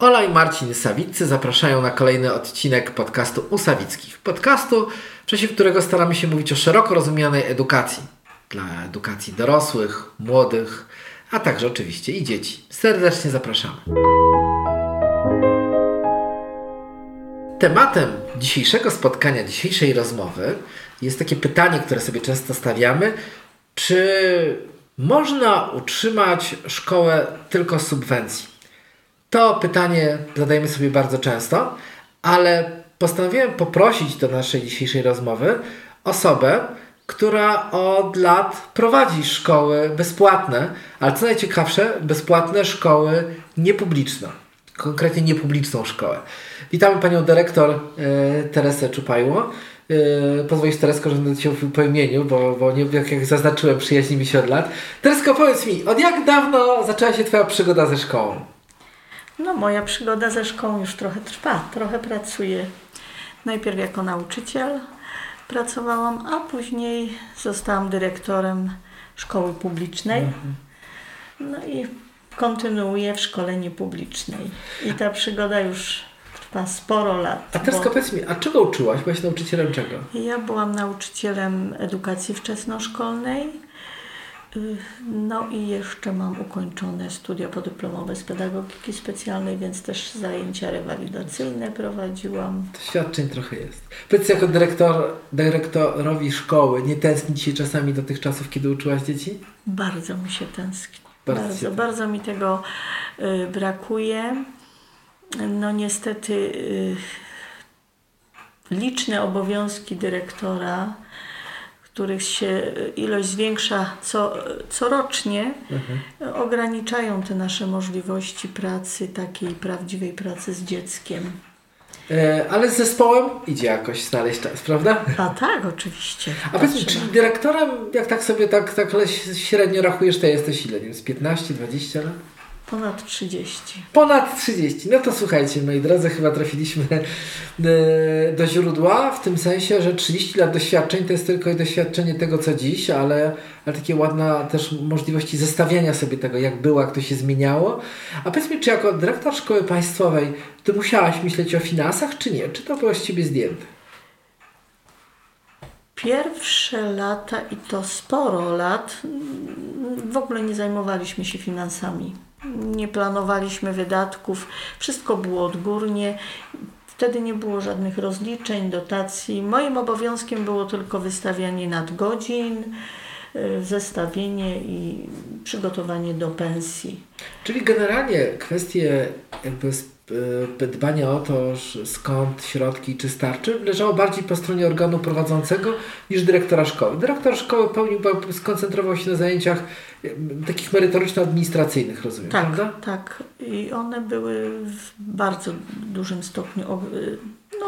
Ola i Marcin Sawiccy zapraszają na kolejny odcinek podcastu Usawickich. Podcastu, w czasie którego staramy się mówić o szeroko rozumianej edukacji. Dla edukacji dorosłych, młodych, a także oczywiście i dzieci. Serdecznie zapraszamy. Tematem dzisiejszego spotkania, dzisiejszej rozmowy jest takie pytanie, które sobie często stawiamy. Czy można utrzymać szkołę tylko z subwencji? To pytanie zadajemy sobie bardzo często, ale postanowiłem poprosić do naszej dzisiejszej rozmowy osobę, która od lat prowadzi szkoły bezpłatne, ale co najciekawsze, bezpłatne szkoły niepubliczne, konkretnie niepubliczną szkołę. Witamy panią dyrektor e, Teresę Czupajło. E, pozwolisz Teresko, że będę cię po imieniu, bo, bo nie, jak, jak zaznaczyłem, przyjaźnimy się od lat. Teresko, powiedz mi, od jak dawno zaczęła się twoja przygoda ze szkołą? No, moja przygoda ze szkołą już trochę trwa, trochę pracuję. Najpierw jako nauczyciel pracowałam, a później zostałam dyrektorem szkoły publicznej. No i kontynuuję w szkole niepublicznej. I ta przygoda już trwa sporo lat. A teraz bo powiedz mi, a czego uczyłaś? Byłaś nauczycielem czego? Ja byłam nauczycielem edukacji wczesnoszkolnej. Y, No i jeszcze mam ukończone studia podyplomowe z pedagogiki specjalnej, więc też zajęcia rewalidacyjne prowadziłam. Doświadczeń trochę jest. Powiedz, jako dyrektor, dyrektorowi szkoły, nie tęskni Ci się czasami do tych czasów, kiedy uczyłaś dzieci? Bardzo mi się tęskni. Bardzo Bardzo, się bardzo, mi tego y, brakuje. No niestety y, liczne obowiązki dyrektora, których się ilość zwiększa co, corocznie, Mhm. ograniczają te nasze możliwości pracy, takiej prawdziwej pracy z dzieckiem. E, ale z zespołem idzie jakoś znaleźć czas, prawda? A tak, oczywiście. A powiedz mi, czyli dyrektorem, jak tak sobie tak, tak średnio rachujesz, to jesteś ile? Nie wiem, z 15, 20 lat? Ponad 30. Ponad 30. No to słuchajcie, moi drodzy, chyba trafiliśmy e, do źródła, w tym sensie, że 30 lat doświadczeń to jest tylko doświadczenie tego, co dziś, ale, ale takie ładna też możliwości zestawiania sobie tego, jak było, jak to się zmieniało. A powiedz mi, czy jako dyrektor szkoły państwowej, ty musiałaś myśleć o finansach, czy nie? Czy to było z ciebie zdjęte? Pierwsze lata i to sporo lat w ogóle nie zajmowaliśmy się finansami. Nie planowaliśmy wydatków, wszystko było odgórnie. Wtedy nie było żadnych rozliczeń, dotacji. Moim obowiązkiem było tylko wystawianie nadgodzin, zestawienie i przygotowanie do pensji. Czyli generalnie kwestie jakby e, dbania o to, skąd środki, czy starczy, leżało bardziej po stronie organu prowadzącego niż dyrektora szkoły. Dyrektor szkoły pełnił, skoncentrował się na zajęciach e, takich merytoryczno-administracyjnych, rozumiem, Tak, prawda? tak. I one były w bardzo dużym stopniu no,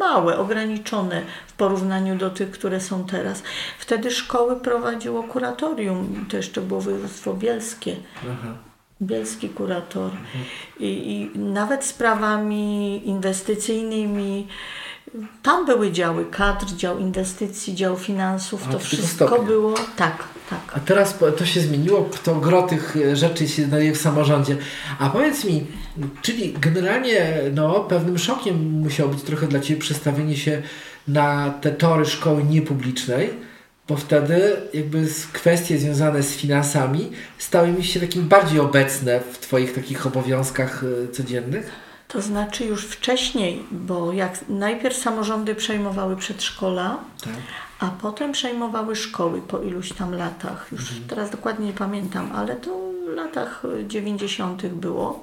małe, ograniczone w porównaniu do tych, które są teraz. Wtedy szkoły prowadziło kuratorium, to jeszcze było województwo bielskie. Aha. Bielski kurator. I, I nawet sprawami inwestycyjnymi. Tam były działy kadr, dział inwestycji, dział finansów. A, to wszystko stopniu. było. Tak, tak. A teraz to się zmieniło, to gro tych e, rzeczy się znajduje w samorządzie. A powiedz mi, czyli generalnie no, pewnym szokiem musiało być trochę dla Ciebie przestawienie się na te tory szkoły niepublicznej, bo wtedy jakby kwestie związane z finansami stały mi się takim bardziej obecne w Twoich takich obowiązkach e, codziennych. To znaczy już wcześniej, bo jak najpierw samorządy przejmowały przedszkola, Tak. a potem przejmowały szkoły po iluś tam latach. Już Mhm. teraz dokładnie nie pamiętam, ale to w latach 90. było.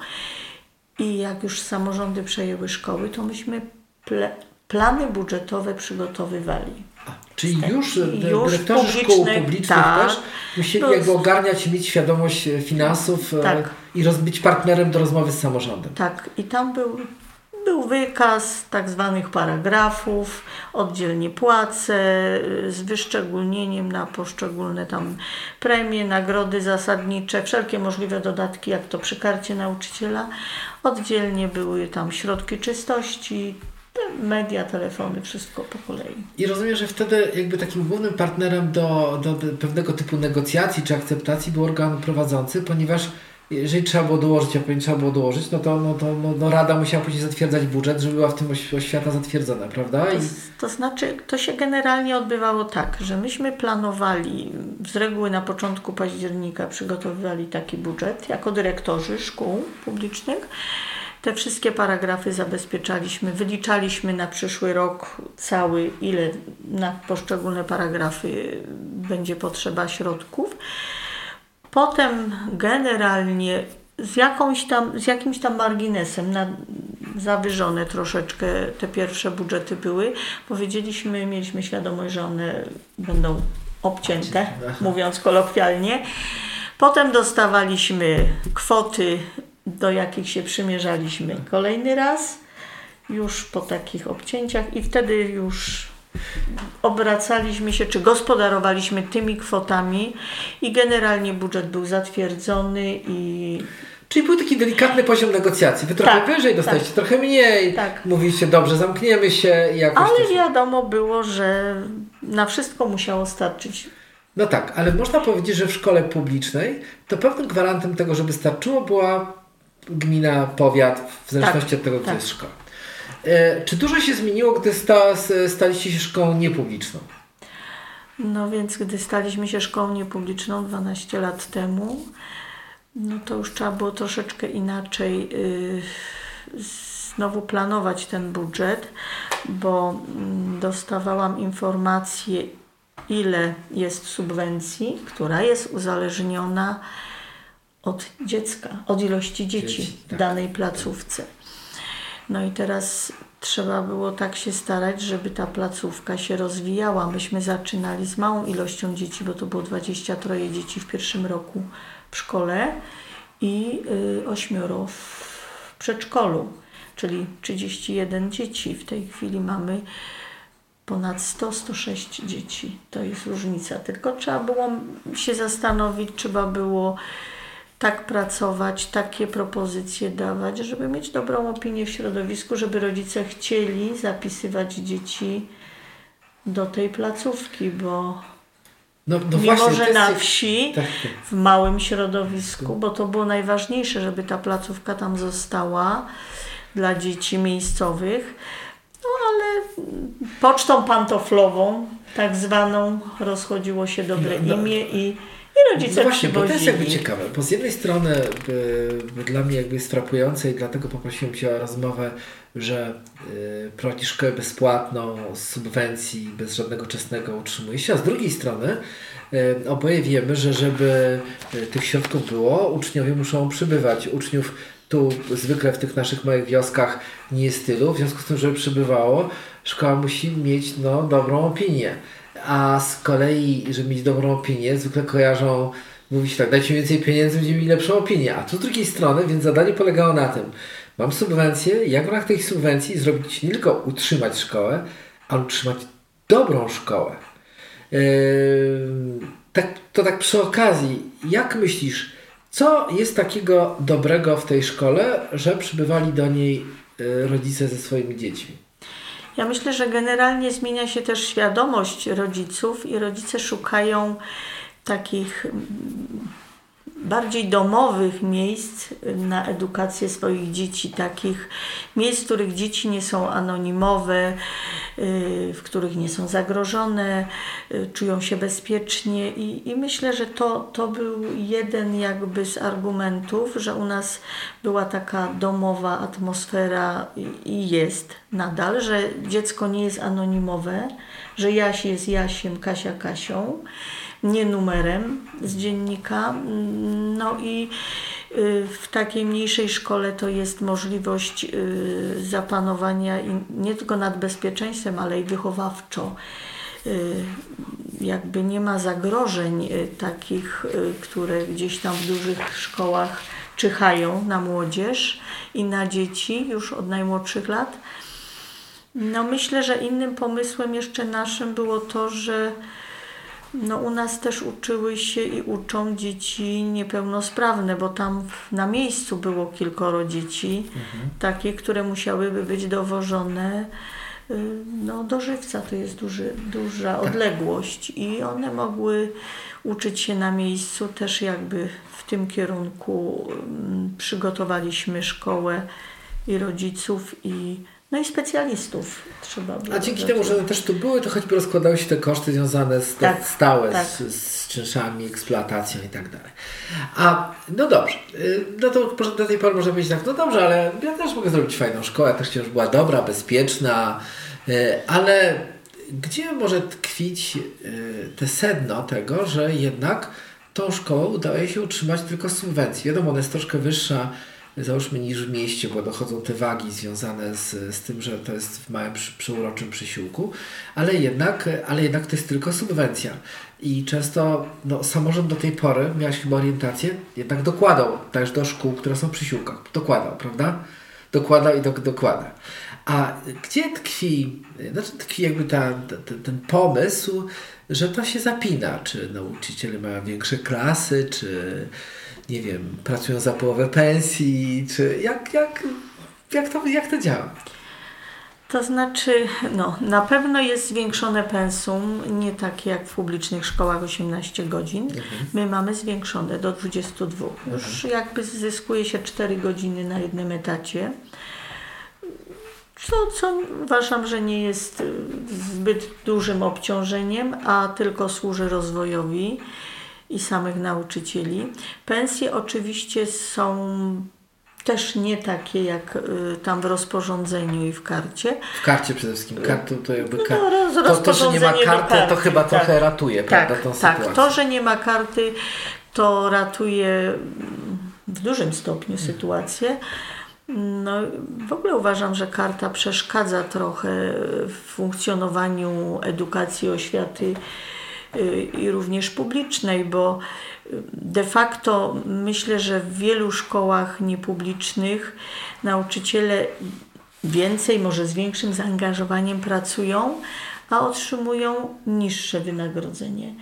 I jak już samorządy przejęły szkoły, to myśmy ple, plany budżetowe przygotowywali. Czyli już, e, Już dyrektorzy szkół publicznych, tak. też musieli No, jakby ogarniać, mieć świadomość e, finansów e, Tak. i roz, być partnerem do rozmowy z samorządem. Tak, i tam był, był wykaz tak zwanych paragrafów, oddzielnie płace y, z wyszczególnieniem na poszczególne tam premie, nagrody zasadnicze, wszelkie możliwe dodatki, jak to przy karcie nauczyciela. Oddzielnie były tam środki czystości, media, telefony, wszystko po kolei. I rozumiem, że wtedy jakby takim głównym partnerem do, do, pewnego typu negocjacji czy akceptacji był organ prowadzący, ponieważ jeżeli trzeba było dołożyć, a pewnie trzeba było dołożyć, no to, no to no, no Rada musiała później zatwierdzać budżet, żeby była w tym oś- oświata zatwierdzona, prawda? To, I, to znaczy, to się generalnie odbywało tak, że myśmy planowali, z reguły na początku października przygotowywali taki budżet jako dyrektorzy szkół publicznych. Te wszystkie paragrafy zabezpieczaliśmy, wyliczaliśmy na przyszły rok cały, ile na poszczególne paragrafy będzie potrzeba środków. Potem generalnie z, jakąś tam, z jakimś tam marginesem na, zawyżone troszeczkę te pierwsze budżety były. Powiedzieliśmy, mieliśmy świadomość, że one będą obcięte, mówiąc kolokwialnie. Potem dostawaliśmy kwoty, do jakich się przymierzaliśmy kolejny raz, już po takich obcięciach i wtedy już obracaliśmy się, czy gospodarowaliśmy tymi kwotami i generalnie budżet był zatwierdzony i czyli był taki delikatny poziom negocjacji. Wy trochę Tak, wyżej dostaliście, trochę mniej. Tak. Mówiliście, dobrze, zamkniemy się i jakoś ale to wiadomo było, że na wszystko musiało starczyć. No tak, ale można powiedzieć, że w szkole publicznej to pewnym gwarantem tego, żeby starczyło, była gmina, powiat, w zależności od tego, gdzie tak. jest szkoła. E, czy dużo się zmieniło, gdy sta, staliście się szkołą niepubliczną? No więc gdy staliśmy się szkołą niepubliczną 12 lat temu, no to już trzeba było troszeczkę inaczej y, znowu planować ten budżet, bo mm, dostawałam informację, ile jest subwencji, która jest uzależniona od dziecka, od ilości dzieci, Dzieci, tak. w danej placówce. No i teraz trzeba było tak się starać, żeby ta placówka się rozwijała. Myśmy zaczynali z małą ilością dzieci, bo to było 23 dzieci w pierwszym roku w szkole i y, ośmioro w przedszkolu, czyli 31 dzieci. W tej chwili mamy ponad 100-106 dzieci. To jest różnica. Tylko trzeba było się zastanowić, trzeba było tak pracować, takie propozycje dawać, żeby mieć dobrą opinię w środowisku, żeby rodzice chcieli zapisywać dzieci do tej placówki, bo No, no mimo, właśnie, że na wsi, Tak, tak. w małym środowisku, bo to było najważniejsze, żeby ta placówka tam została dla dzieci miejscowych. No ale pocztą pantoflową, tak zwaną, rozchodziło się dobre No, no. imię i, i rodzice No właśnie, bo to jest jakby ciekawe, bo z jednej strony y, dla mnie jakby jest frapujące i dlatego poprosiłem Cię o rozmowę, że y, prowadzisz szkołę bezpłatną, z subwencji, bez żadnego czesnego utrzymuje się, a z drugiej strony y, oboje wiemy, że żeby y, tych środków było, uczniowie muszą przybywać. Uczniów tu zwykle w tych naszych małych wioskach nie jest tylu, w związku z tym, żeby przybywało, szkoła musi mieć no, dobrą opinię. A z kolei, żeby mieć dobrą opinię, zwykle kojarzą, mówi się tak, dajcie mi więcej pieniędzy, będziemy mieli lepszą opinię. A tu z drugiej strony, więc zadanie polegało na tym, mam subwencję, jak w ramach tej subwencji zrobić nie tylko utrzymać szkołę, ale utrzymać dobrą szkołę. Yy, tak, to tak przy okazji, jak myślisz, co jest takiego dobrego w tej szkole, że przybywali do niej yy, rodzice ze swoimi dziećmi? Ja myślę, że generalnie zmienia się też świadomość rodziców i rodzice szukają takich mm, bardziej domowych miejsc na edukację swoich dzieci, takich miejsc, w których dzieci nie są anonimowe, y, w których nie są zagrożone, y, czują się bezpiecznie i, i myślę, że to, to był jeden jakby z argumentów, że u nas była taka domowa atmosfera i, jest nadal, że dziecko nie jest anonimowe, że Jaś jest Jasiem, Kasia Kasią nie numerem z dziennika. No i y, w takiej mniejszej szkole to jest możliwość y, zapanowania nie tylko nad bezpieczeństwem, ale i wychowawczo. Y, Jakby nie ma zagrożeń takich, które gdzieś tam w dużych szkołach czyhają na młodzież i na dzieci już od najmłodszych lat. No myślę, że innym pomysłem jeszcze naszym było to, że no u nas też uczyły się i uczą dzieci niepełnosprawne, bo tam na miejscu było kilkoro dzieci, takie, które musiałyby być dowożone y, no, do żywca. To jest duży, duża odległość i one mogły uczyć się na miejscu. Też jakby w tym kierunku mm, przygotowaliśmy szkołę i rodziców i no i specjalistów trzeba było. A dzięki temu, że one też tu były, to choćby rozkładały się te koszty związane z Tak, stałe tak. Z, z czynszami, eksploatacją i tak dalej. A no dobrze, y, no to do tej pory może być tak, no dobrze, ale ja też mogę zrobić fajną szkołę, też już była dobra, bezpieczna, y, ale gdzie może tkwić y, te sedno tego, że jednak tą szkołę udaje się utrzymać tylko z subwencji? Wiadomo, ona jest troszkę wyższa załóżmy niż w mieście, bo dochodzą te wagi związane z, z tym, że to jest w małym przy, przysiłku, ale jednak, ale jednak to jest tylko subwencja. I często no, samorząd do tej pory, miałeś chyba orientację, jednak dokładał też do szkół, które są w. Dokładał, prawda? Dokładał i dok dokłada. A gdzie tkwi, znaczy tkwi jakby ta, ta, ten pomysł, że to się zapina? Czy nauczyciele mają większe klasy, czy nie wiem, pracują za połowę pensji, czy jak, jak, jak, to, jak to działa? To znaczy, no, na pewno jest zwiększone pensum, nie takie jak w publicznych szkołach 18 godzin. My mamy zwiększone do 22. Już jakby zyskuje się 4 godziny na jednym etacie. Co, co uważam, że nie jest zbyt dużym obciążeniem, a tylko służy rozwojowi i samych nauczycieli. Pensje oczywiście są też nie takie jak y, tam w rozporządzeniu i w karcie. W karcie przede wszystkim. To jakby kar... No, to, to, że nie ma do karty, to karty, chyba tak. trochę ratuje, prawda, Tak, tą tak. sytuację. To, że nie ma karty, to ratuje mm, w dużym stopniu Mhm. sytuację. No, w ogóle uważam, że karta przeszkadza trochę w funkcjonowaniu edukacji, oświaty i również publicznej, bo y, de facto myślę, że w wielu szkołach niepublicznych nauczyciele więcej, może z większym zaangażowaniem pracują, a otrzymują niższe wynagrodzenie.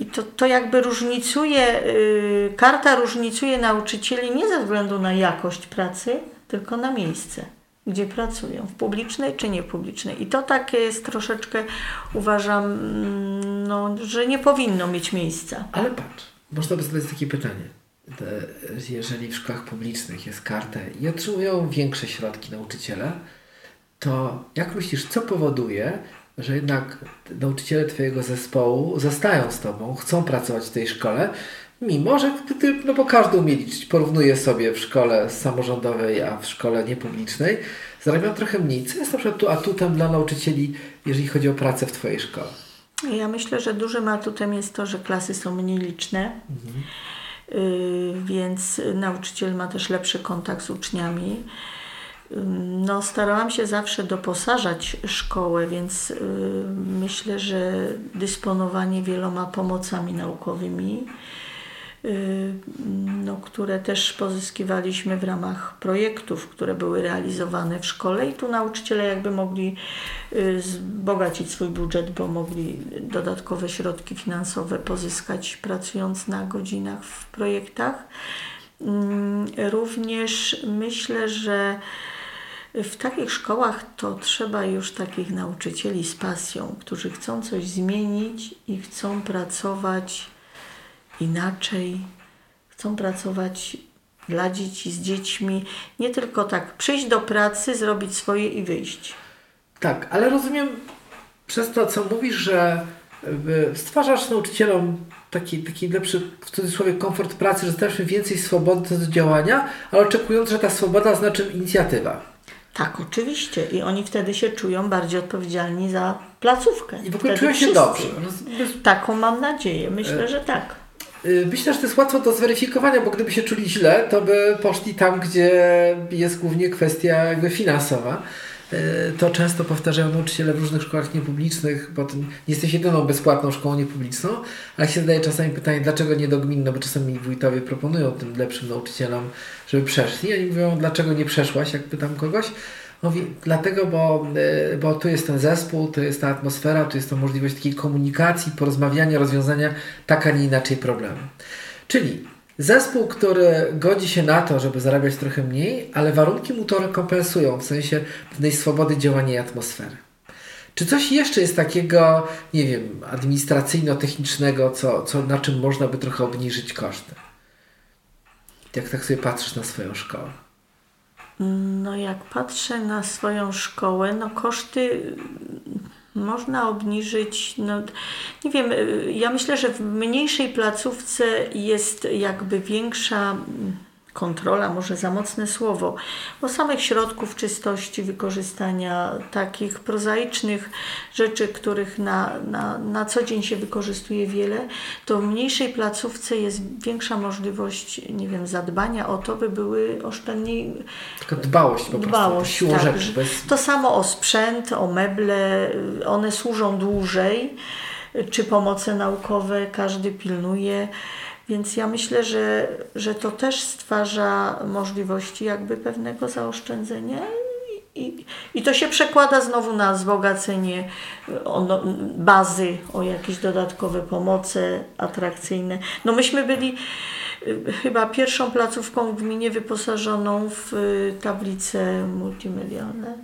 I to, to jakby różnicuje, y, karta różnicuje nauczycieli nie ze względu na jakość pracy, tylko na miejsce, gdzie pracują, w publicznej czy niepublicznej. I to takie jest troszeczkę, uważam, mm, no, że nie powinno mieć miejsca. Ale patrz, można by zadać takie pytanie. Jeżeli w szkołach publicznych jest karta i otrzymują większe środki nauczyciele, to jak myślisz, co powoduje, że jednak nauczyciele Twojego zespołu zostają z Tobą, chcą pracować w tej szkole, mimo że no bo każdy umie liczyć, porównuje sobie w szkole samorządowej, a w szkole niepublicznej, zarabiają trochę mniej. Co jest na przykład tu atutem dla nauczycieli, jeżeli chodzi o pracę w Twojej szkole? Ja myślę, że dużym atutem jest to, że klasy są mniej liczne, y, więc nauczyciel ma też lepszy kontakt z uczniami. No, starałam się zawsze doposażać szkołę, więc y, myślę, że dysponowanie wieloma pomocami naukowymi, no, które też pozyskiwaliśmy w ramach projektów, które były realizowane w szkole i tu nauczyciele jakby mogli y, wzbogacić swój budżet, bo mogli dodatkowe środki finansowe pozyskać pracując na godzinach w projektach. Mm, Również myślę, że w takich szkołach to trzeba już takich nauczycieli z pasją, którzy chcą coś zmienić i chcą pracować inaczej, chcą pracować dla dzieci, z dziećmi, nie tylko tak przyjść do pracy, zrobić swoje i wyjść. Tak, ale rozumiem przez to, co mówisz, że y, stwarzasz nauczycielom taki, taki lepszy, w cudzysłowie, komfort pracy, że dajesz więcej swobody do działania, ale oczekując, że ta swoboda znaczy inicjatywa. Tak, oczywiście. I oni wtedy się czują bardziej odpowiedzialni za placówkę. I w ogóle Wtedy czują się wszyscy. dobrze. Taką mam nadzieję. Myślę, że tak. Y, Myślę, że to jest łatwo do zweryfikowania, bo gdyby się czuli źle, to by poszli tam, gdzie jest głównie kwestia jakby finansowa. Y, To często powtarzają nauczyciele w różnych szkołach niepublicznych, bo nie jesteś jedyną bezpłatną szkołą niepubliczną, ale się zadaje czasami pytanie, dlaczego nie do gminno, bo czasami wójtowie proponują tym lepszym nauczycielom, żeby przeszli. Oni mówią, dlaczego nie przeszłaś, jak pytam kogoś. Mówi, dlatego, bo, y, bo tu jest ten zespół, tu jest ta atmosfera, tu jest to możliwość takiej komunikacji, porozmawiania, rozwiązania tak, a nie inaczej problemu. Czyli Zespół, który godzi się na to, żeby zarabiać trochę mniej, ale warunki mu to rekompensują, w sensie pewnej swobody działania i atmosfery. Czy coś jeszcze jest takiego, nie wiem, administracyjno-technicznego, co, co, na czym można by trochę obniżyć koszty? Jak tak sobie patrzysz na swoją szkołę? No jak patrzę na swoją szkołę, no koszty można obniżyć, no nie wiem, ja myślę, że w mniejszej placówce jest jakby większa kontrola, może za mocne słowo, bo samych środków czystości, wykorzystania takich prozaicznych rzeczy, których na, na, na co dzień się wykorzystuje wiele, to w mniejszej placówce jest większa możliwość, nie wiem, zadbania o to, by były oszczędniej. Taka dbałość po prostu, dbałość, tak, rzeczy. Bez... To samo o sprzęt, o meble, one służą dłużej, czy pomoce naukowe, każdy pilnuje. Więc ja myślę, że, że to też stwarza możliwości jakby pewnego zaoszczędzenia i, i to się przekłada znowu na wzbogacenie no, bazy o jakieś dodatkowe pomoce atrakcyjne. No myśmy byli y, chyba pierwszą placówką w gminie wyposażoną w y, tablice multimedialne.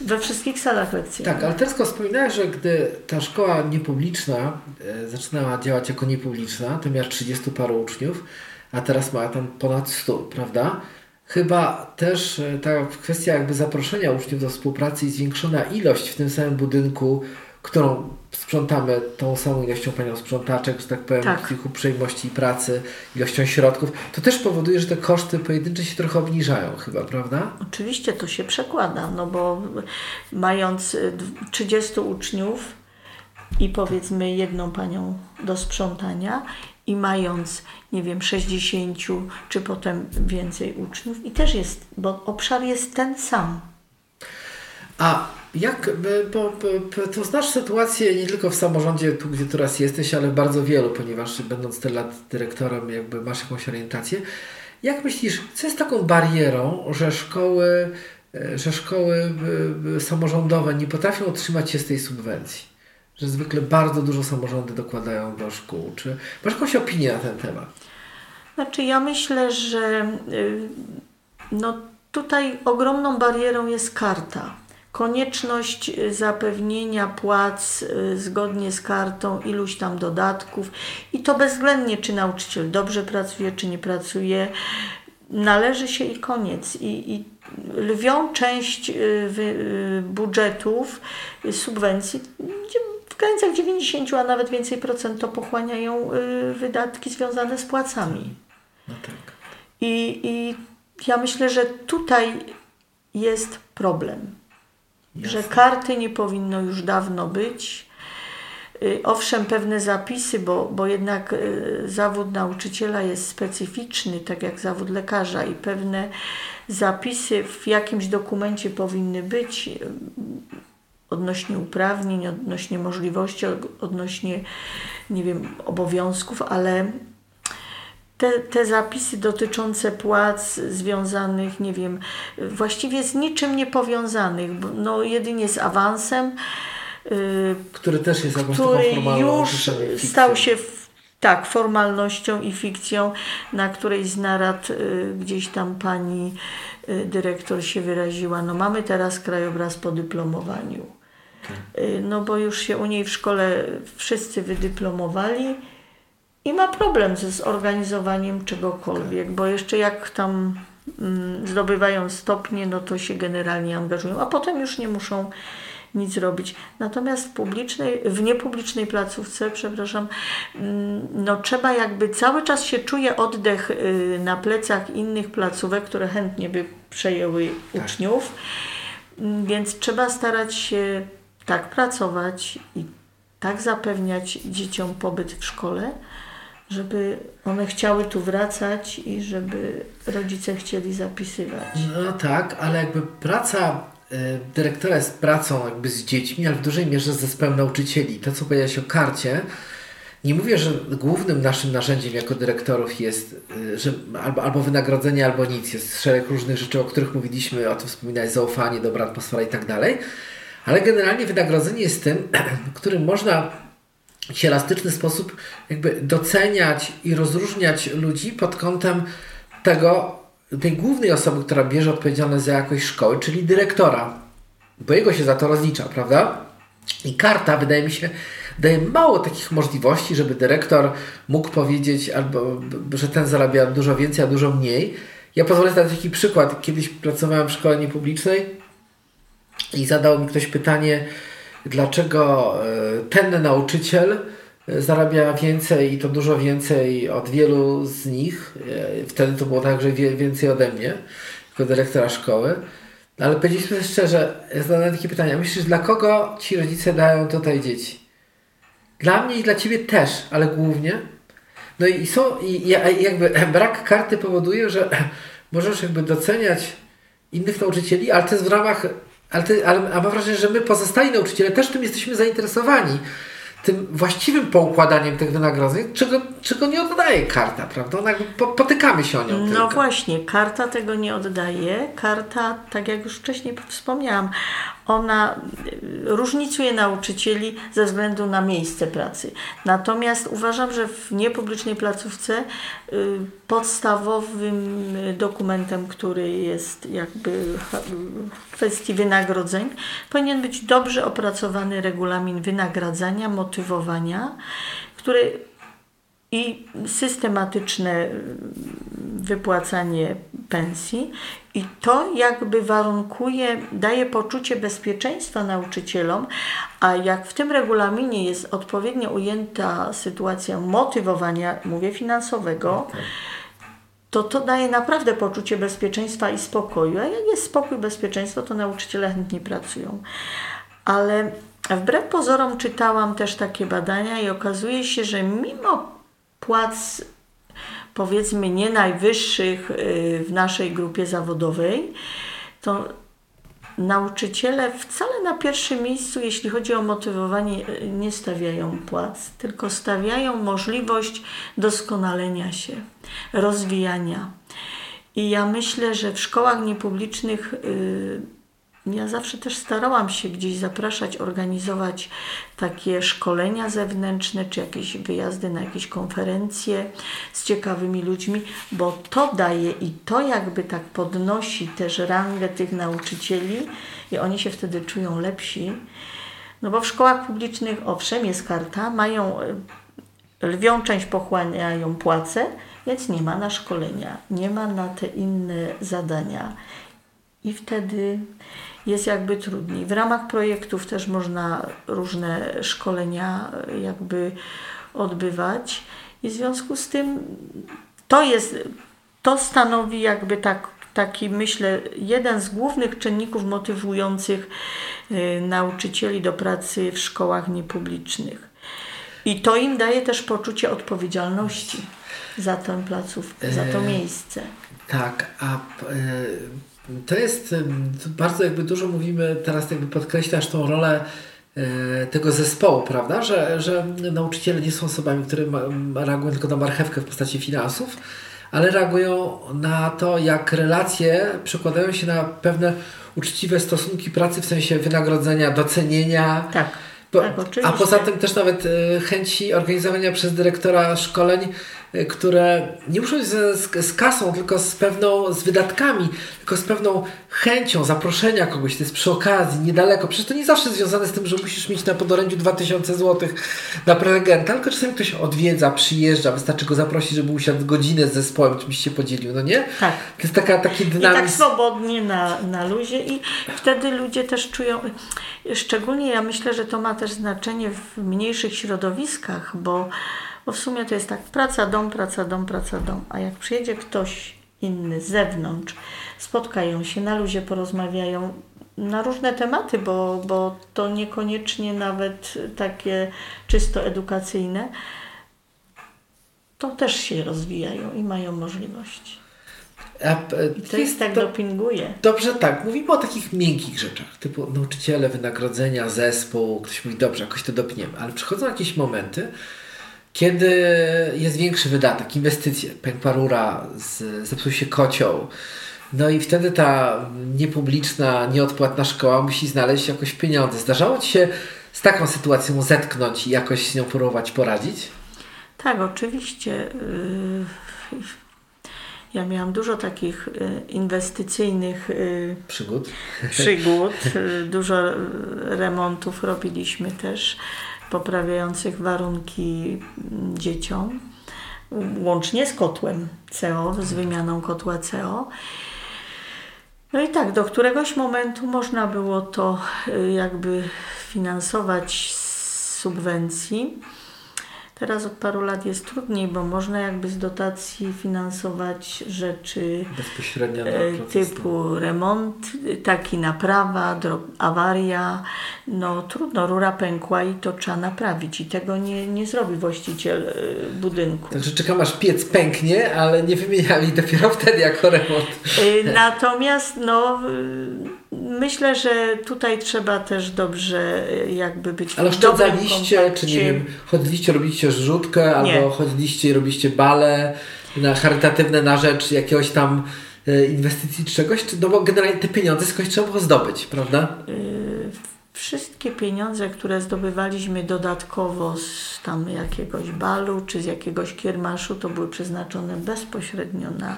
We wszystkich salach lekcyjnych. Tak, ale teraz wspominałeś, że gdy ta szkoła niepubliczna e, zaczynała działać jako niepubliczna, to miała 30 paru uczniów, a teraz ma tam ponad 100, prawda? Chyba też e, ta kwestia jakby zaproszenia uczniów do współpracy i zwiększona ilość w tym samym budynku którą sprzątamy tą samą ilością panią sprzątaczek, że tak powiem, tak. ich uprzejmości pracy, ilością środków, to też powoduje, że te koszty pojedyncze się trochę obniżają chyba, prawda? Oczywiście to się przekłada, no bo mając 30 y, uczniów i powiedzmy jedną panią do sprzątania i mając, nie wiem, 60 czy potem więcej uczniów i też jest, bo obszar jest ten sam. A jak, bo, bo, to znasz sytuację nie tylko w samorządzie, tu gdzie teraz jesteś, ale bardzo wielu, ponieważ będąc tyle lat dyrektorem, jakby masz jakąś orientację. Jak myślisz, co jest taką barierą, że szkoły, e, że szkoły samorządowe nie potrafią otrzymać się z tej subwencji? Że zwykle bardzo dużo samorządy dokładają do szkół. Czy masz jakąś opinię na ten temat? Znaczy, ja myślę, że no, tutaj ogromną barierą jest karta konieczność y, zapewnienia płac y, zgodnie z kartą iluś tam dodatków i to bezwzględnie, czy nauczyciel dobrze pracuje, czy nie pracuje, należy się i koniec. I, i lwią część y, budżetów, subwencji, w granicach 90, a nawet więcej procent to pochłaniają wydatki związane z płacami. No tak. I, I ja myślę, że tutaj jest problem że karty nie powinno już dawno być. Y, owszem, pewne zapisy, bo, bo jednak y, zawód nauczyciela jest specyficzny, tak jak zawód lekarza, i pewne zapisy w jakimś dokumencie powinny być y, odnośnie uprawnień, odnośnie możliwości, odnośnie, nie wiem, obowiązków, ale te, te zapisy dotyczące płac związanych, nie wiem, właściwie z niczym nie powiązanych, no jedynie z awansem, yy, który też jest który już stał się tak, formalnością i fikcją, na której z narad y, gdzieś tam pani y, dyrektor się wyraziła. No mamy teraz krajobraz po dyplomowaniu. Tak. Y, no bo już się u niej w szkole wszyscy wydyplomowali i ma problem ze zorganizowaniem czegokolwiek, bo jeszcze jak tam mm, zdobywają stopnie, no to się generalnie angażują, a potem już nie muszą nic robić. Natomiast w publicznej, w niepublicznej placówce, przepraszam, mm, no trzeba jakby cały czas się czuje oddech y, na plecach innych placówek, które chętnie by przejęły tak. uczniów, mm, więc trzeba starać się tak pracować i tak zapewniać dzieciom pobyt w szkole, żeby one chciały tu wracać i żeby rodzice chcieli zapisywać. No tak, ale jakby praca y, dyrektora jest pracą jakby z dziećmi, ale w dużej mierze z zespołem nauczycieli. To, co powiedziałeś o karcie, nie mówię, że głównym naszym narzędziem jako dyrektorów jest y, że albo, albo wynagrodzenie, albo nic. Jest szereg różnych rzeczy, o których mówiliśmy, o tym wspominałeś, zaufanie, dobra atmosfera i tak dalej. Ale generalnie wynagrodzenie jest tym, którym można elastyczny sposób jakby doceniać i rozróżniać ludzi pod kątem tego, tej głównej osoby, która bierze odpowiedzialność za jakość szkoły, czyli dyrektora, bo jego się za to rozlicza, prawda? I karta, wydaje mi się, daje mało takich możliwości, żeby dyrektor mógł powiedzieć, albo że ten zarabia dużo więcej, a dużo mniej. Ja pozwolę sobie taki przykład. Kiedyś pracowałem w szkole niepublicznej i zadał mi ktoś pytanie, dlaczego e, ten nauczyciel e, zarabia więcej i to dużo więcej od wielu z nich. E, wtedy to było tak, że więcej ode mnie, jako dyrektora szkoły. Ale powiedzieliśmy szczerze, zadałem takie pytania. Myślisz, dla kogo ci rodzice dają tutaj dzieci? Dla mnie i dla ciebie też, ale głównie. No i są, i jakby brak karty powoduje, że możesz jakby doceniać innych nauczycieli, ale to jest w ramach, ale, ty, ale a mam wrażenie, że my pozostali nauczyciele też tym jesteśmy zainteresowani tym właściwym poukładaniem tych wynagrodzeń, czego, czego nie oddaje karta, prawda? Ona po, potykamy się o nią. No tylko. właśnie, karta tego nie oddaje. Karta, tak jak już wcześniej wspomniałam, ona różnicuje nauczycieli ze względu na miejsce pracy. Natomiast uważam, że w niepublicznej placówce y, podstawowym dokumentem, który jest jakby w kwestii wynagrodzeń, powinien być dobrze opracowany regulamin wynagradzania, motywowania, który i systematyczne wypłacanie pensji. I to jakby warunkuje, daje poczucie bezpieczeństwa nauczycielom, a jak w tym regulaminie jest odpowiednio ujęta sytuacja motywowania, mówię finansowego, to to daje naprawdę poczucie bezpieczeństwa i spokoju. A jak jest spokój, bezpieczeństwo, to nauczyciele chętnie pracują. Ale wbrew pozorom czytałam też takie badania i okazuje się, że mimo płac powiedzmy nie najwyższych y, w naszej grupie zawodowej, to nauczyciele wcale na pierwszym miejscu, jeśli chodzi o motywowanie, y, nie stawiają płac, tylko stawiają możliwość doskonalenia się, rozwijania. I ja myślę, że w szkołach niepublicznych y, ja zawsze też starałam się gdzieś zapraszać, organizować takie szkolenia zewnętrzne, czy jakieś wyjazdy na jakieś konferencje z ciekawymi ludźmi, bo to daje i to jakby tak podnosi też rangę tych nauczycieli i oni się wtedy czują lepsi. No bo w szkołach publicznych, owszem, jest karta, mają e, lwią część pochłaniają płace, więc nie ma na szkolenia, nie ma na te inne zadania. I wtedy jest jakby trudniej. W ramach projektów też można różne szkolenia e, jakby odbywać i w związku z tym to jest, to stanowi jakby tak, taki myślę jeden z głównych czynników motywujących y, nauczycieli do pracy w szkołach niepublicznych. I to im daje też poczucie odpowiedzialności za tę placówkę, za to miejsce. Tak, a to jest bardzo jakby dużo mówimy, teraz jakby podkreślasz tą rolę e, tego zespołu, prawda? Że, że nauczyciele nie są osobami, które reagują tylko na marchewkę w postaci finansów, ale reagują na to, jak relacje przekładają się na pewne uczciwe stosunki pracy w sensie wynagrodzenia, docenienia. Tak. tak, a poza tym też nawet e, chęci organizowania przez dyrektora szkoleń które nie muszą być z, z, kasą, tylko z pewną, z wydatkami, tylko z pewną chęcią zaproszenia kogoś, to jest przy okazji, niedaleko. Przecież to nie zawsze związane z tym, że musisz mieć na podorędziu 2000 zł na prelegenta, tylko czasami ktoś odwiedza, przyjeżdża, wystarczy go zaprosić, żeby usiadł godzinę z zespołem, czymś się podzielił, no nie? Tak. To jest taka, taki dynamizm. I tak swobodnie na, na luzie i wtedy ludzie też czują, szczególnie ja myślę, że to ma też znaczenie w mniejszych środowiskach, bo bo w sumie to jest tak praca, dom, praca, dom, praca, dom. A jak przyjedzie ktoś inny z zewnątrz, spotkają się, na luzie porozmawiają na różne tematy, bo, bo to niekoniecznie nawet takie czysto edukacyjne, to też się rozwijają i mają możliwości. A, e, I to jest tak to, dopinguje. Dobrze, tak. Mówimy o takich miękkich rzeczach, typu nauczyciele, wynagrodzenia, zespół. Ktoś mówi, dobrze, jakoś to dopniemy. Ale przychodzą jakieś momenty, kiedy jest większy wydatek, inwestycje, pękła rura, zepsuł się kocioł, no i wtedy ta niepubliczna, nieodpłatna szkoła musi znaleźć jakoś pieniądze. Zdarzało Ci się z taką sytuacją zetknąć i jakoś z nią próbować poradzić? Tak, oczywiście. Ja miałam dużo takich y, inwestycyjnych y, Przygód? przygód, dużo remontów robiliśmy też, poprawiających warunki dzieciom, łącznie z kotłem CO, z wymianą kotła CO. No i tak, do któregoś momentu można było to y, jakby finansować z subwencji. Teraz od paru lat jest trudniej, bo można jakby z dotacji finansować rzeczy e, typu remont, taki naprawa, awaria. No trudno, rura pękła i to trzeba naprawić i tego nie, nie zrobi właściciel y, budynku. Także czekam aż piec pęknie, ale nie wymieniali dopiero wtedy jako remont. Y, Natomiast no, myślę, że tutaj trzeba też dobrze y, jakby być Ale oszczędzaliście, czy nie wiem, chodziliście, robiliście rzutkę, Nie. albo chodziliście i robiliście bale na charytatywne na rzecz jakiegoś tam e, inwestycji czy czegoś, no bo generalnie te pieniądze skądś trzeba było zdobyć, prawda? Y, Wszystkie pieniądze, które zdobywaliśmy dodatkowo z tam jakiegoś balu czy z jakiegoś kiermaszu, to były przeznaczone bezpośrednio na,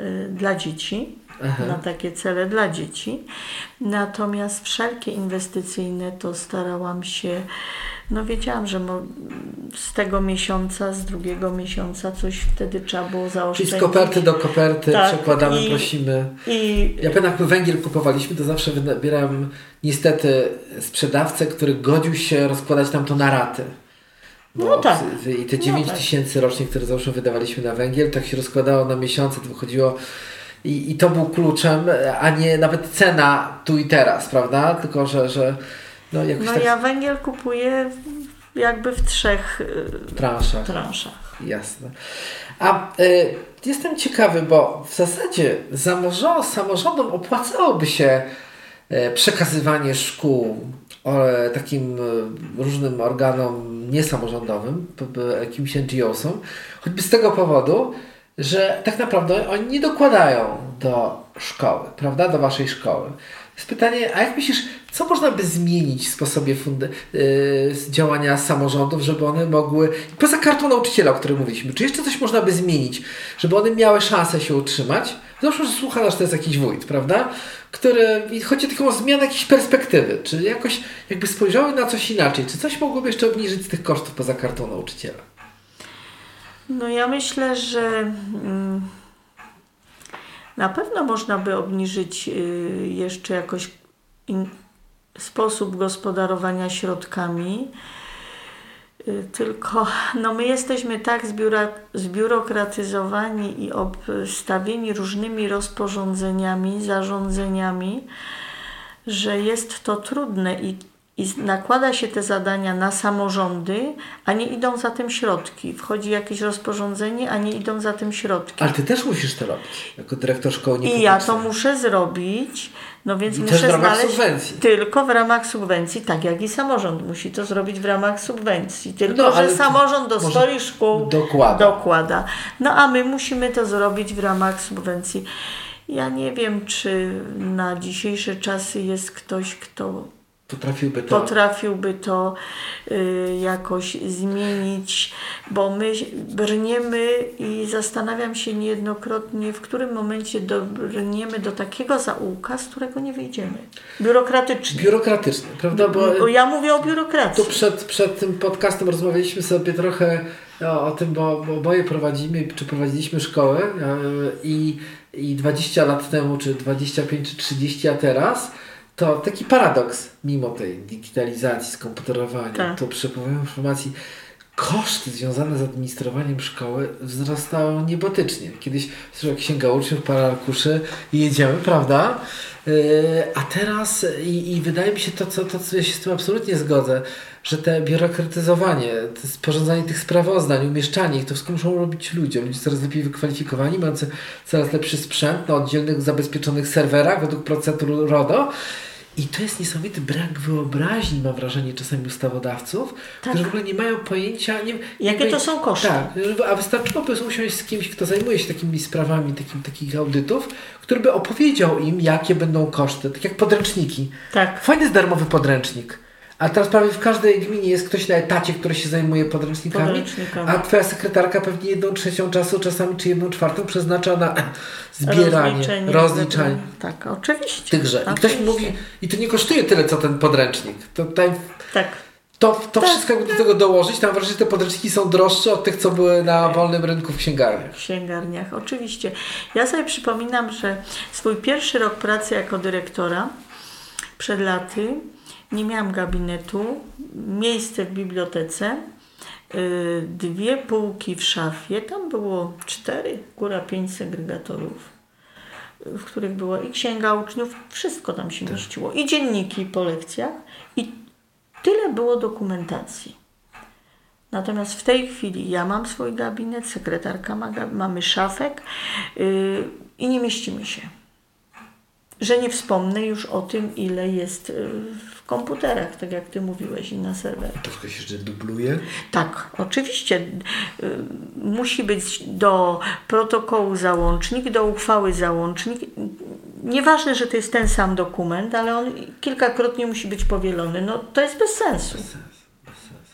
y, dla dzieci, Aha. na takie cele dla dzieci. Natomiast wszelkie inwestycyjne to starałam się, no wiedziałam, że mo- z tego miesiąca, z drugiego miesiąca coś wtedy trzeba było Czyli zaoszczędzić. z koperty do koperty Tak, przekładamy, i- prosimy. I Ja pamiętam, jak węgiel kupowaliśmy, to zawsze wybierałem niestety sprzedawcę, który godził się rozkładać nam to na raty. Bo No tak. I te No 9 tak. tysięcy rocznie, które zawsze wydawaliśmy na węgiel, tak się rozkładało na miesiące, to wychodziło i, i to był kluczem, a nie nawet cena tu i teraz, prawda? Tylko, że, że no jakoś no tak ja węgiel kupuję jakby w trzech y, transzach. transzach. Jasne. A y, jestem ciekawy, bo w zasadzie zamorzo- samorządom opłacałoby się przekazywanie szkół e, takim e, różnym organom niesamorządowym, jakimś NGO-som, choćby z tego powodu, że tak naprawdę oni nie dokładają do szkoły, prawda, do waszej szkoły. Jest pytanie, a jak myślisz, co można by zmienić w sposobie yy, działania samorządów, żeby one mogły, poza kartą nauczyciela, o której mówiliśmy, czy jeszcze coś można by zmienić, żeby one miały szansę się utrzymać? Załóżmy, że słucha to jest jakiś wójt, prawda? Który, i chodzi tylko o zmianę jakiejś perspektywy, czy jakoś jakby spojrzały na coś inaczej, czy coś mogłoby jeszcze obniżyć tych kosztów poza kartą nauczyciela? No ja myślę, że mm, na pewno można by obniżyć y, jeszcze jakoś sposób gospodarowania środkami. Y, Tylko no my jesteśmy tak zbiura, zbiurokratyzowani i obstawieni różnymi rozporządzeniami, zarządzeniami, że jest to trudne i, i nakłada się te zadania na samorządy, a nie idą za tym środki. Wchodzi jakieś rozporządzenie, a nie idą za tym środki. Ale ty też musisz to robić, jako dyrektor szkoły I ja to muszę zrobić, no więc I muszę też w ramach znaleźć subwencji. tylko w ramach subwencji, tak jak i samorząd musi to zrobić w ramach subwencji. Tylko, No, że samorząd do swoich szkół dokłada. dokłada. No a my musimy to zrobić w ramach subwencji. Ja nie wiem, czy na dzisiejsze czasy jest ktoś, kto Potrafiłby to... potrafiłby to y, jakoś zmienić, bo my brniemy i zastanawiam się niejednokrotnie, w którym momencie dobrniemy do takiego zaułka, z którego nie wyjdziemy. Biurokratycznie. Biurokratyczny, prawda? Bo Bo ja mówię o biurokracji. tu przed, przed tym podcastem rozmawialiśmy sobie trochę o, o tym, bo, bo oboje prowadzimy, czy prowadziliśmy szkołę e, i, i 20 lat temu, czy 25, czy 30, a teraz to taki paradoks, mimo tej digitalizacji, skomputerowania, Tak. to przepływu informacji, koszty związane z administrowaniem szkoły wzrastają niebotycznie. Kiedyś księga uczniów, parę arkuszy i jedziemy, prawda? Yy, a teraz i, i wydaje mi się to, co, to, co ja się z tym absolutnie zgodzę, że te biurokratyzowanie, te sporządzanie tych sprawozdań, umieszczanie ich, to wszystko muszą robić ludzie. Ludzie coraz lepiej wykwalifikowani, mający coraz lepszy sprzęt na oddzielnych, zabezpieczonych serwerach według procedur RODO. I to jest niesamowity brak wyobraźni, mam wrażenie, czasami ustawodawców, którzy w ogóle nie mają pojęcia. Nie, Jakie nie- to są koszty? Tak, a wystarczyłoby usiąść z kimś, kto zajmuje się takimi sprawami, takim, takich audytów, który by opowiedział im, jakie będą koszty, tak jak podręczniki. Tak. Fajny jest darmowy podręcznik, A teraz prawie w każdej gminie jest ktoś na etacie, który się zajmuje podręcznikami, Podręcznikami. a twoja sekretarka pewnie jedną trzecią czasu, czasami czy jedną czwartą przeznacza na zbieranie, Rozliczenie, rozliczanie. Tak, oczywiście. tychże. I ktoś Oczywiście. mówi, i to nie kosztuje tyle, co ten podręcznik. To, tutaj, Tak. to, to Tak, wszystko jakby do tego dołożyć, tam wrażenie, że te podręczniki są droższe od tych, co były na wolnym rynku w księgarniach. w księgarniach, oczywiście. Ja sobie przypominam, że swój pierwszy rok pracy jako dyrektora przed laty nie miałam gabinetu, miejsce w bibliotece, yy, dwie półki w szafie, tam było cztery, góra pięć segregatorów, w których była i księga uczniów, wszystko tam się mieściło, i dzienniki po lekcjach, i tyle było dokumentacji. Natomiast w tej chwili ja mam swój gabinet, sekretarka ma, mamy szafek yy, i nie mieścimy się. Że nie wspomnę już o tym, ile jest yy, w komputerach, tak jak ty mówiłeś, i na serwerach. To się jeszcze dubluje. Tak, oczywiście. y, Musi być do protokołu załącznik, do uchwały załącznik. Nieważne, że to jest ten sam dokument, ale on kilkakrotnie musi być powielony. No to jest. Bez sensu, bez sensu.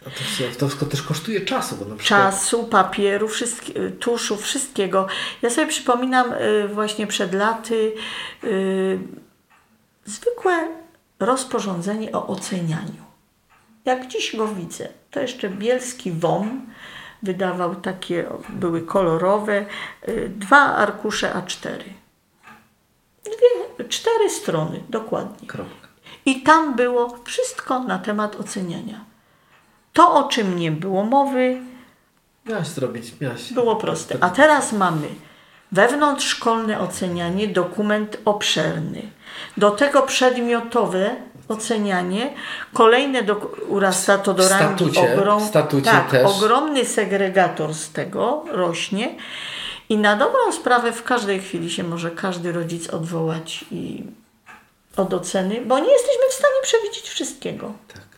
A to, to też kosztuje czasu, bo na przykład... Czasu, papieru, tuszu, wszystkiego. Ja sobie przypominam y, właśnie przed laty y, zwykłe rozporządzenie o ocenianiu. Jak dziś go widzę, to jeszcze bielski WOM wydawał takie, były kolorowe, y, dwa arkusze A4. Dwie, cztery strony, dokładnie. Kropka. I tam było wszystko na temat oceniania. To, o czym nie było mowy, Miałaś zrobić, miałaś... było proste. A teraz mamy wewnątrzszkolne ocenianie, dokument obszerny. Do tego przedmiotowe ocenianie, kolejne do, urasta to do rangi statucie- ogrom, statucie tak, też. ogromny segregator z tego rośnie i na dobrą sprawę w każdej chwili się może każdy rodzic odwołać i od oceny, bo nie jesteśmy w stanie przewidzieć wszystkiego. Tak.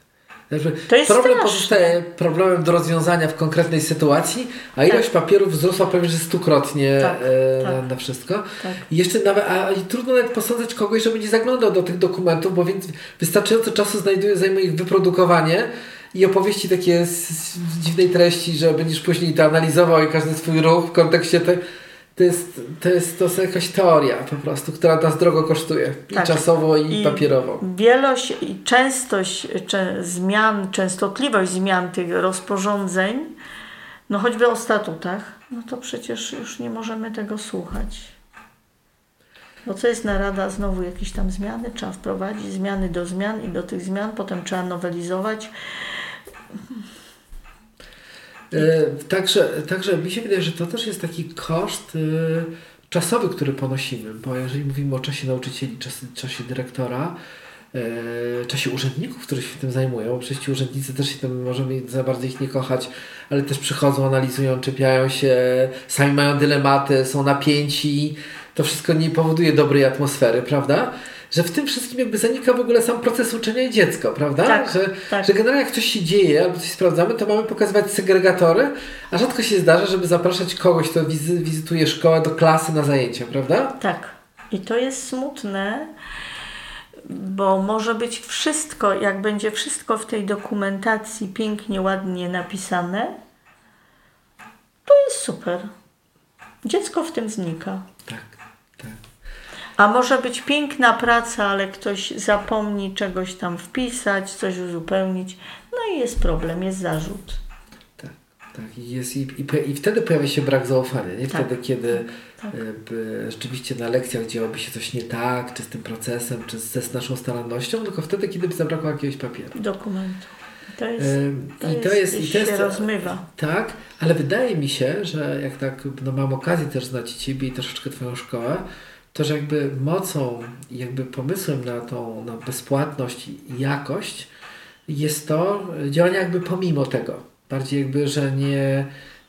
Jakby To jest problem straszne. pozostaje problemem do rozwiązania w konkretnej sytuacji, a ilość papierów wzrosła prawie że stukrotnie Tak, e, tak. Na, wszystko. Tak. I jeszcze nawet, a trudno nawet posądzać kogoś, że będzie zaglądał do tych dokumentów, bo więc wystarczająco czasu znajduje, zajmuje ich wyprodukowanie i opowieści takie z, z dziwnej treści, że będziesz później to analizował i każdy swój ruch w kontekście tej. To jest, to jest, to jest jakaś teoria po prostu, która nas drogo kosztuje. I Tak. czasowo, i, I papierowo. Wielość i częstość cze, zmian, częstotliwość zmian tych rozporządzeń, no choćby o statutach, no to przecież już nie możemy tego słuchać. Bo co jest narada, znowu jakieś tam zmiany, trzeba wprowadzić zmiany do zmian i do tych zmian potem trzeba nowelizować. E, Także, także mi się wydaje, że to też jest taki koszt e, czasowy, który ponosimy, bo jeżeli mówimy o czasie nauczycieli, czas, czasie dyrektora, e, czasie urzędników, którzy się tym zajmują, przecież ci urzędnicy też się tym, możemy za bardzo ich nie kochać, ale też przychodzą, analizują, czepiają się, sami mają dylematy, są napięci, to wszystko nie powoduje dobrej atmosfery, prawda? Że w tym wszystkim jakby zanika w ogóle sam proces uczenia i dziecko, prawda? Tak, że, tak. że generalnie jak coś się dzieje albo coś sprawdzamy, to mamy pokazywać segregatory, a rzadko się zdarza, żeby zapraszać kogoś, kto wizy, wizytuje szkołę do klasy na zajęcia, prawda? Tak. I to jest smutne, bo może być wszystko, jak będzie wszystko w tej dokumentacji pięknie, ładnie napisane, to jest super. Dziecko w tym znika. Tak. A może być piękna praca, ale ktoś zapomni czegoś tam wpisać, coś uzupełnić. No i jest problem, jest zarzut. Tak, tak. I, jest, i, i, I wtedy pojawia się brak zaufania. Nie Tak, wtedy, kiedy tak. e, by rzeczywiście na lekcjach działoby się coś nie tak, czy z tym procesem, czy ze z naszą starannością, tylko wtedy, kiedy by zabrakło jakiegoś papieru. Dokumentu. To jest, to I jest, to jest, i to się jest rozmywa. Tak, ale wydaje mi się, że jak tak no mam okazję też znać Ciebie i troszeczkę Twoją szkołę, to że jakby mocą jakby pomysłem na tą na bezpłatność i jakość jest to działanie jakby pomimo tego. Bardziej jakby, że nie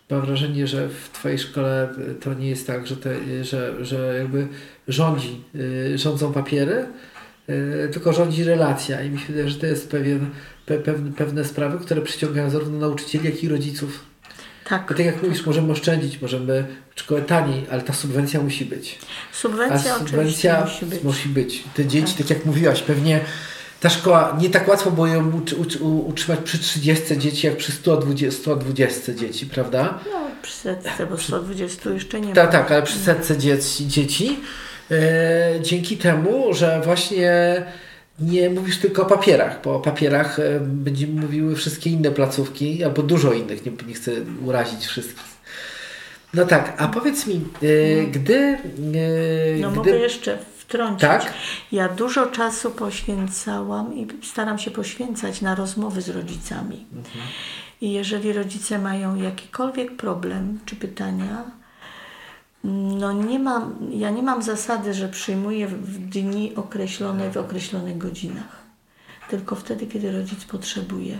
mam wrażenie, że w Twojej szkole to nie jest tak, że, te, że, że jakby rządzi, y, rządzą papiery, y, tylko rządzi relacja i mi się wydaje, że to jest pewien, pe, pewne sprawy, które przyciągają zarówno nauczycieli, jak i rodziców. Tak. Bo tak jak mówisz, możemy oszczędzić, możemy szkołę taniej, ale ta subwencja musi być. A Subwencja oczywiście subwencja musi być. musi być. Te dzieci, tak. jak mówiłaś, pewnie ta szkoła, nie tak łatwo było ją utrzymać przy 30 dzieci, jak przy 120, 120 dzieci, prawda? No, przy setce, bo 120 jeszcze nie Tak, ma. tak, ale przy setce dzieci, dzieci dzięki temu, że właśnie nie mówisz tylko o papierach, bo o papierach e, będziemy mówiły wszystkie inne placówki, albo dużo innych, nie, nie chcę urazić wszystkich. No tak, a powiedz mi, e, gdy... E, No gdy mogę jeszcze wtrącić. Tak? Ja dużo czasu poświęcałam i staram się poświęcać na rozmowy z rodzicami. I jeżeli rodzice mają jakikolwiek problem czy pytania, no nie mam, ja nie mam zasady, że przyjmuję w- dni określone, w określonych godzinach. Tylko wtedy, kiedy rodzic potrzebuje.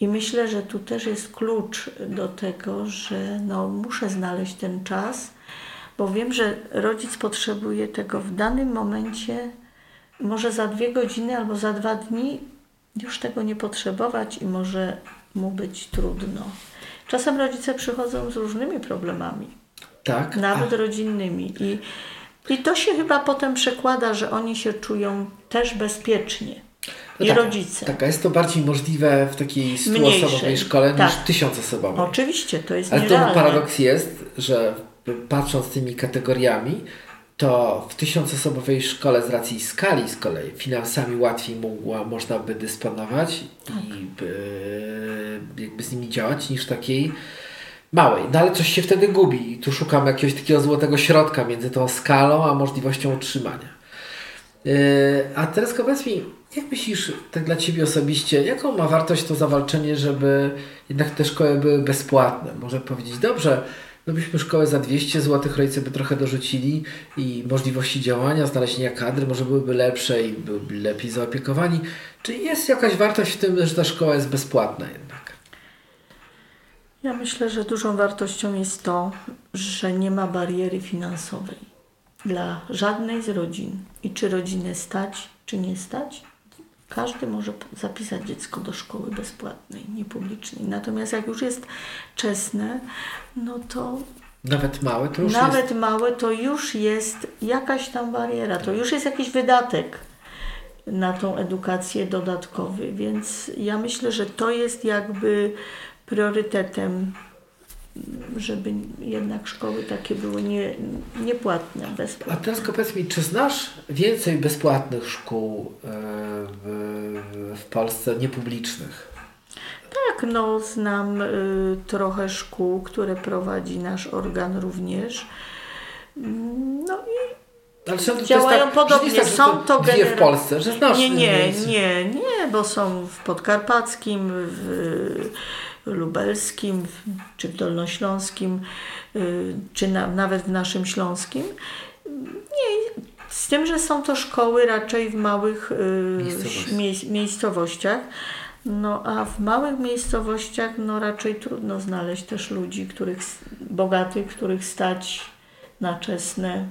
I myślę, że tu też jest klucz do tego, że no, muszę znaleźć ten czas, bo wiem, że rodzic potrzebuje tego w danym momencie, może za dwie godziny albo za dwa dni już tego nie potrzebować i może mu być trudno. Czasem rodzice przychodzą z różnymi problemami, tak, nawet rodzinnymi. I, I to się chyba potem przekłada, że oni się czują też bezpiecznie. No I tak, rodzice. Tak, a jest to bardziej możliwe w takiej stuosobowej szkole niż Tak. tysiącosobowej. Oczywiście, to jest Ale to nierealne. paradoks jest, że patrząc tymi kategoriami, to w tysiącosobowej szkole z racji skali z kolei finansami łatwiej mogła, można by dysponować i by, jakby z nimi działać niż takiej małej. No ale coś się wtedy gubi i tu szukam jakiegoś takiego złotego środka między tą skalą a możliwością utrzymania. Yy, A teraz powiedz mi, jak myślisz, tak dla Ciebie osobiście, jaką ma wartość to zawalczenie, żeby jednak te szkoły były bezpłatne? Może powiedzieć, dobrze, no byśmy szkołę za 200 zł, rodzice by trochę dorzucili i możliwości działania, znalezienia kadry może byłyby lepsze i byłyby lepiej zaopiekowani. Czy jest jakaś wartość w tym, że ta szkoła jest bezpłatna? Ja myślę, że dużą wartością jest to, że nie ma bariery finansowej dla żadnej z rodzin. I czy rodzinę stać, czy nie stać, każdy może zapisać dziecko do szkoły bezpłatnej, niepublicznej. Natomiast jak już jest czesne, no to Nawet małe to już nawet jest... małe to już jest jakaś tam bariera, to już jest jakiś wydatek na tą edukację dodatkowy, więc ja myślę, że to jest jakby priorytetem, żeby jednak szkoły takie były nie, niepłatne, A bezpłatne. teraz tylko powiedz mi, czy znasz więcej bezpłatnych szkół e, w, w Polsce niepublicznych? Tak, no znam y, trochę szkół, które prowadzi nasz organ również. No i Ale jest Działają tak, podobnie, tak, są to dwie w Polsce, że znasz Nie, nie, nie, nie, bo są w Podkarpackim, w Lubelskim, czy w Dolnośląskim, y, czy na, nawet w naszym Śląskim. Nie, z tym, że są to szkoły raczej w małych y, Miejscowości. mie- miejscowościach. No a w małych miejscowościach no raczej trudno znaleźć też ludzi, których bogatych, których stać na czesne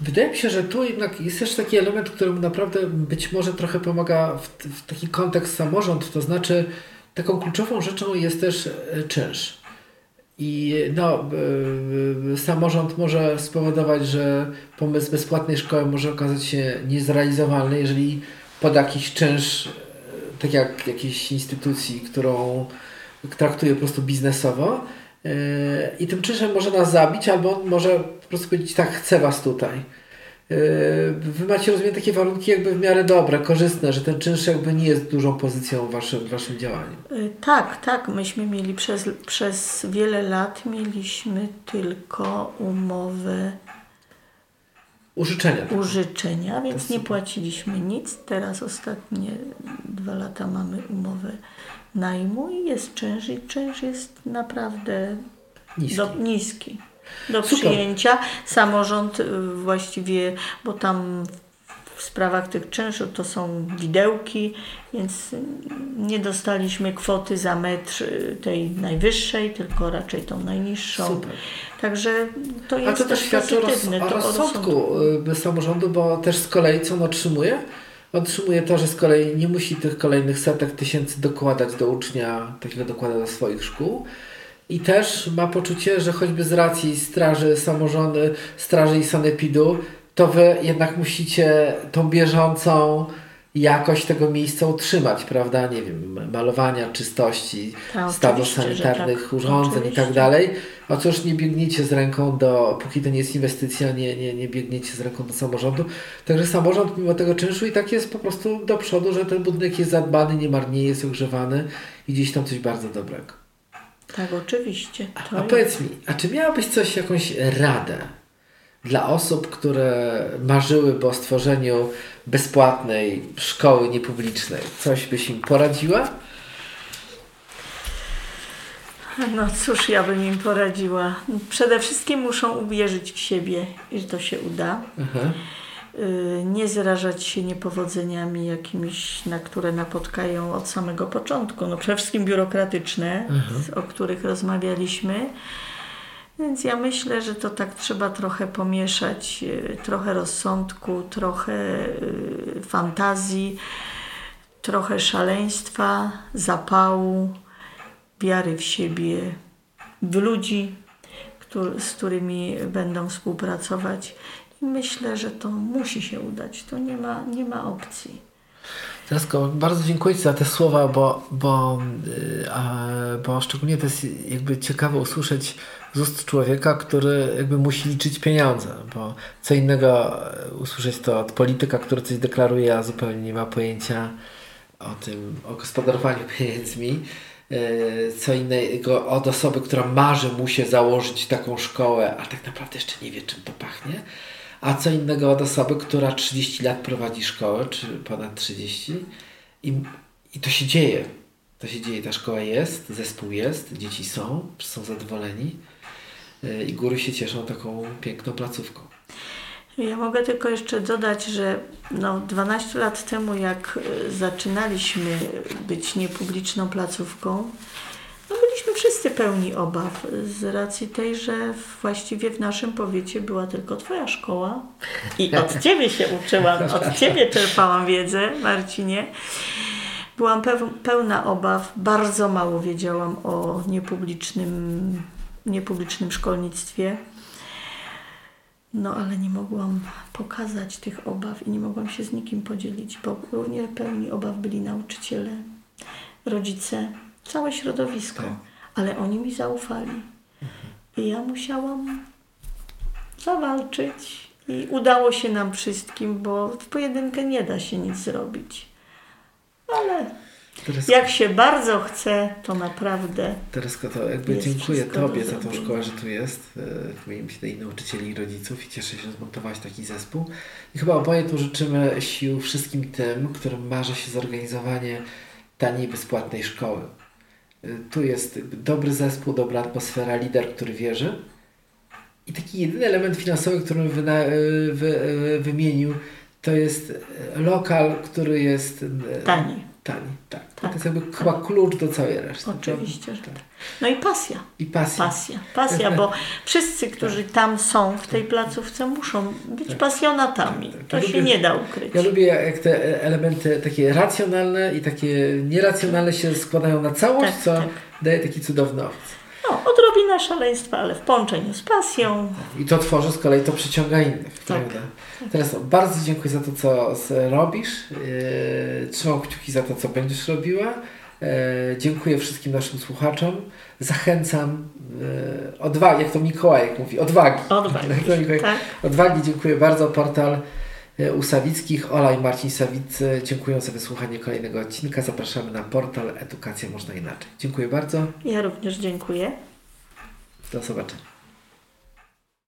Wydaje mi się, że tu jednak jest jeszcze taki element, który naprawdę być może trochę pomaga w, w taki kontekst samorząd, to znaczy taką kluczową rzeczą jest też e, czynsz. I no, e, e, samorząd może spowodować, że pomysł bezpłatnej szkoły może okazać się niezrealizowalny, jeżeli poda jakiś czynsz, tak jak jakiejś instytucji, którą traktuje po prostu biznesowo. I tym czynszem może nas zabić, albo on może po prostu powiedzieć, tak, chcę was tutaj. E, Wy macie, rozumiem, takie warunki jakby w miarę dobre, korzystne, że ten czynsz jakby nie jest dużą pozycją w waszym, waszym działaniu. Y, Tak, tak. Myśmy mieli przez, przez wiele lat mieliśmy tylko umowę Użyczenia. użyczenia, więc nie płaciliśmy nic. Teraz ostatnie dwa lata mamy umowę najmu i jest czynsz i czynsz jest naprawdę Niski. Do, niski. Do Super. przyjęcia. Samorząd y, właściwie, bo tam w sprawach tych czynszów to są widełki, więc nie dostaliśmy kwoty za metr y, tej najwyższej, tylko raczej tą najniższą. Super. Także to A jest to też świadczy o, roz, o rozsądku y, samorządu, bo też z kolei co on otrzymuje? Otrzymuje to, że z kolei nie musi tych kolejnych setek tysięcy dokładać do ucznia, takiego dokłada do swoich szkół. I też ma poczucie, że choćby z racji straży samorządu, straży i sanepidu, to wy jednak musicie tą bieżącą jakość tego miejsca utrzymać, prawda? Nie wiem, malowania, czystości, Tak, stawów że sanitarnych, tak. urządzeń i tak dalej. A cóż, nie biegniecie z ręką do, póki to nie jest inwestycja, nie, nie, nie biegniecie z ręką do samorządu. Także samorząd mimo tego czynszu i tak jest po prostu do przodu, że ten budynek jest zadbany, nie marnieje, jest ogrzewany i gdzieś tam coś bardzo dobrego. Tak, oczywiście. To A powiedz mi, a czy miałabyś coś, jakąś radę dla osób, które marzyły o stworzeniu bezpłatnej szkoły niepublicznej? Coś byś im poradziła? No cóż, ja bym im poradziła. Przede wszystkim muszą uwierzyć w siebie że to się uda. Aha. Y, Nie zrażać się niepowodzeniami jakimiś, na które napotkają od samego początku. No przede wszystkim biurokratyczne, z- o których rozmawialiśmy. Więc ja myślę, że to tak trzeba trochę pomieszać, y, trochę rozsądku, trochę y, fantazji, trochę szaleństwa, zapału, wiary w siebie, w ludzi, z którymi będą współpracować. I myślę, że to musi się udać. To nie ma, nie ma opcji. Teresko, bardzo dziękuję Ci za te słowa, bo, bo, yy, a, bo szczególnie to jest jakby ciekawe usłyszeć z ust człowieka, który jakby musi liczyć pieniądze, bo co innego e, usłyszeć to od polityka, który coś deklaruje, a zupełnie nie ma pojęcia o tym, o gospodarowaniu pieniędzmi. Yy, Co innego od osoby, która marzy mu się założyć taką szkołę, a tak naprawdę jeszcze nie wie, czym to pachnie. A co innego od osoby, która 30 lat prowadzi szkołę, czy ponad 30 i, i to się dzieje. To się dzieje, ta szkoła jest, zespół jest, dzieci są, są zadowoleni yy, i góry się cieszą taką piękną placówką. Ja mogę tylko jeszcze dodać, że no 12 lat temu, jak y, zaczynaliśmy być niepubliczną placówką, no byliśmy wszyscy pełni obaw z racji tej, że właściwie w naszym powiecie była tylko Twoja szkoła i od Ciebie się uczyłam, od Ciebie czerpałam wiedzę, Marcinie. Byłam peł- pełna obaw, bardzo mało wiedziałam o niepublicznym, niepublicznym szkolnictwie. No ale nie mogłam pokazać tych obaw i nie mogłam się z nikim podzielić, bo równie pełni obaw byli nauczyciele, rodzice, całe środowisko, Tak. ale oni mi zaufali. I ja musiałam zawalczyć i udało się nam wszystkim, bo w pojedynkę nie da się nic zrobić. Ale jak się bardzo chce, to naprawdę Teresko, to jakby dziękuję do Tobie za tą szkołę, że tu jest, e, w moim i nauczycieli i rodziców i cieszę się, że zmontowałaś taki zespół. I chyba oboje tu życzymy sił wszystkim tym, którym marzy się zorganizowanie taniej, bezpłatnej szkoły. Tu jest dobry zespół, dobra atmosfera, lider, który wierzy. I taki jedyny element finansowy, który e, wy, e, wymienił, to jest lokal, który jest e, tani. Tani, tak. To Tak, jest jakby chyba klucz do całej reszty. Oczywiście, że tak. tak. No i pasja. I pasja. Pasja, pasja, bo wszyscy, którzy tam są w tej placówce, muszą być pasjonatami. Tak, tak. To Ja się lubię- nie da ukryć. Ja lubię jak te elementy takie racjonalne i takie nieracjonalne się składają na całość, Tak, co tak. daje taki cudowny owoc. No, odrobina szaleństwa, ale w połączeniu z pasją. I to tworzy z kolei, to przyciąga innych, Tak. prawda? Teraz bardzo dziękuję za to, co robisz. Yy, trzymam kciuki za to, co będziesz robiła. Yy, dziękuję wszystkim naszym słuchaczom. Zachęcam yy, odwagi, jak to Mikołajek mówi, odwagi. Odwagi, to Mikołajek tak. Odwagi, dziękuję bardzo. Portal u Sawickich, Ola i Marcin Sawicy. Dziękuję za wysłuchanie kolejnego odcinka. Zapraszamy na portal Edukacja Można Inaczej. Dziękuję bardzo. Ja również dziękuję. Do zobaczenia.